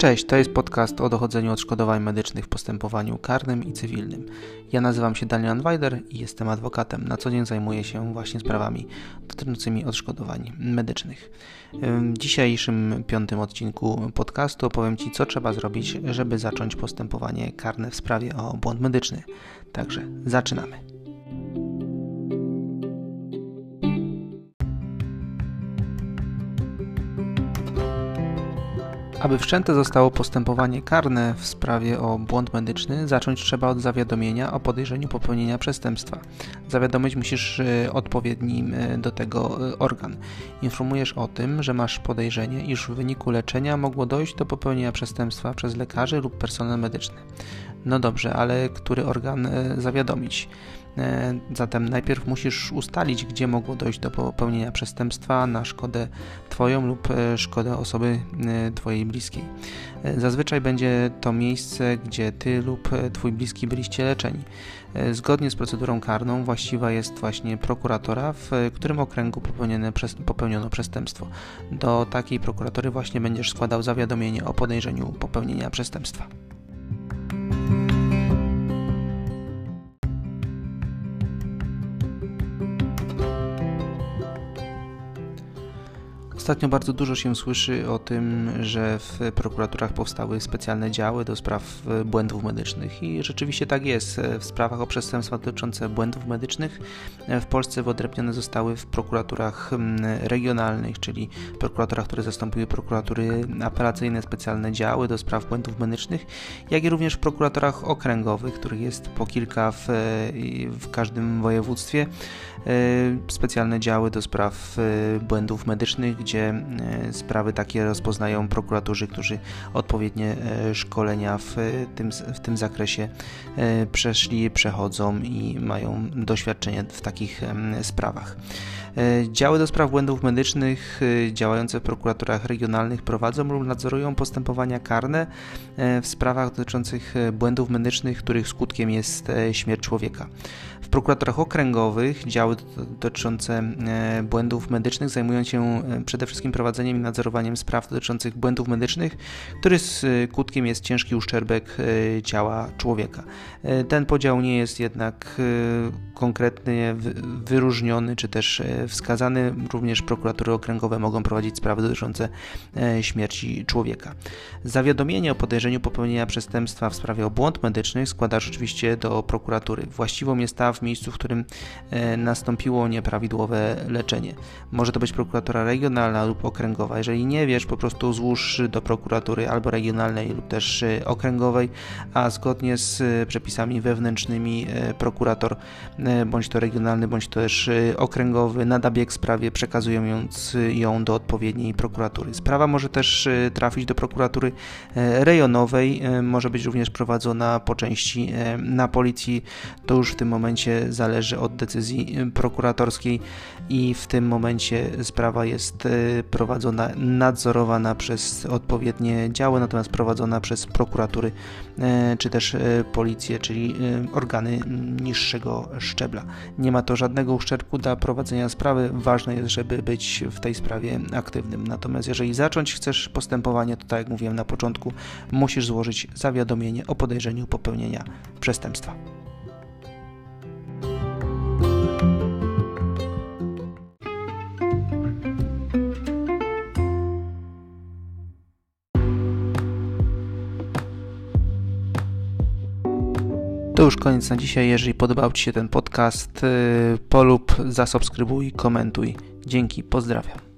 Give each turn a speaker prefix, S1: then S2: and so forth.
S1: Cześć, to jest podcast o dochodzeniu odszkodowań medycznych w postępowaniu karnym i cywilnym. Ja nazywam się Daniel Weider i jestem adwokatem. Na co dzień zajmuję się właśnie sprawami dotyczącymi odszkodowań medycznych. W dzisiejszym piątym odcinku podcastu opowiem Ci, co trzeba zrobić, żeby zacząć postępowanie karne w sprawie o błąd medyczny. Także zaczynamy. Aby wszczęte zostało postępowanie karne w sprawie o błąd medyczny, zacząć trzeba od zawiadomienia o podejrzeniu popełnienia przestępstwa. Zawiadomić musisz y, odpowiedni y, do tego y, organ. Informujesz o tym, że masz podejrzenie, iż w wyniku leczenia mogło dojść do popełnienia przestępstwa przez lekarzy lub personel medyczny. No dobrze, ale który organ zawiadomić? E, zatem najpierw musisz ustalić, gdzie mogło dojść do popełnienia przestępstwa na szkodę Twoją lub e, szkodę osoby e, Twojej bliskiej. Zazwyczaj będzie to miejsce, gdzie Ty lub Twój bliski byliście leczeni. Zgodnie z procedurą karną właściwa jest właśnie prokuratora, w którym okręgu popełniono przestępstwo. Do takiej prokuratory właśnie będziesz składał zawiadomienie o podejrzeniu popełnienia przestępstwa. Ostatnio bardzo dużo się słyszy o tym, że w prokuraturach powstały specjalne działy do spraw błędów medycznych i rzeczywiście tak jest. W sprawach o przestępstwa dotyczące błędów medycznych w Polsce wyodrębnione zostały w prokuraturach regionalnych, czyli prokuraturach, które zastąpiły prokuratury apelacyjne, specjalne działy do spraw błędów medycznych, jak i również w prokuraturach okręgowych, których jest po kilka w, w każdym województwie, e, specjalne działy do spraw e, błędów medycznych, gdzie gdzie e, sprawy takie rozpoznają prokuratorzy, którzy odpowiednie e, szkolenia w tym, w tym zakresie e, przeszli, przechodzą i mają doświadczenie w takich sprawach. Działy do spraw błędów medycznych działające w prokuraturach regionalnych prowadzą lub nadzorują postępowania karne w sprawach dotyczących błędów medycznych, których skutkiem jest śmierć człowieka. W prokuraturach okręgowych działy dotyczące błędów medycznych zajmują się przede wszystkim prowadzeniem i nadzorowaniem spraw dotyczących błędów medycznych, który skutkiem jest ciężki uszczerbek e, ciała człowieka. E, ten podział nie jest jednak konkretnie wyróżniony czy też wskazany. Również prokuratury okręgowe mogą prowadzić sprawy dotyczące śmierci człowieka. Zawiadomienie o podejrzeniu popełnienia przestępstwa w sprawie o błąd medyczny składasz oczywiście do prokuratury. Właściwą jest ta w miejscu, w którym nastąpiło nieprawidłowe leczenie. Może to być prokuratura regionalna, regionalna lub okręgowa. Jeżeli nie wiesz, po prostu złóż do prokuratury albo regionalnej lub też y, okręgowej, a zgodnie z y, przepisami wewnętrznymi y, prokurator bądź to regionalny, bądź też okręgowy nada bieg sprawie, przekazując ją do odpowiedniej prokuratury. Sprawa może też trafić do prokuratury rejonowej, może być również prowadzona po części na policji. To już w tym momencie zależy od decyzji prokuratorskiej i w tym momencie sprawa jest prowadzona, nadzorowana przez odpowiednie działy, natomiast prowadzona przez prokuratury e, czy też e, policję, czyli e, organy niższego szczebla. Nie ma to żadnego uszczerbku dla prowadzenia sprawy. Ważne jest, żeby być w tej sprawie aktywnym. Natomiast jeżeli zacząć chcesz postępowanie, to tak jak mówiłem na początku, musisz złożyć zawiadomienie o podejrzeniu popełnienia przestępstwa. To już koniec na dzisiaj. Jeżeli podobał Ci się ten podcast, y, polub, zasubskrybuj, komentuj. Dzięki, pozdrawiam.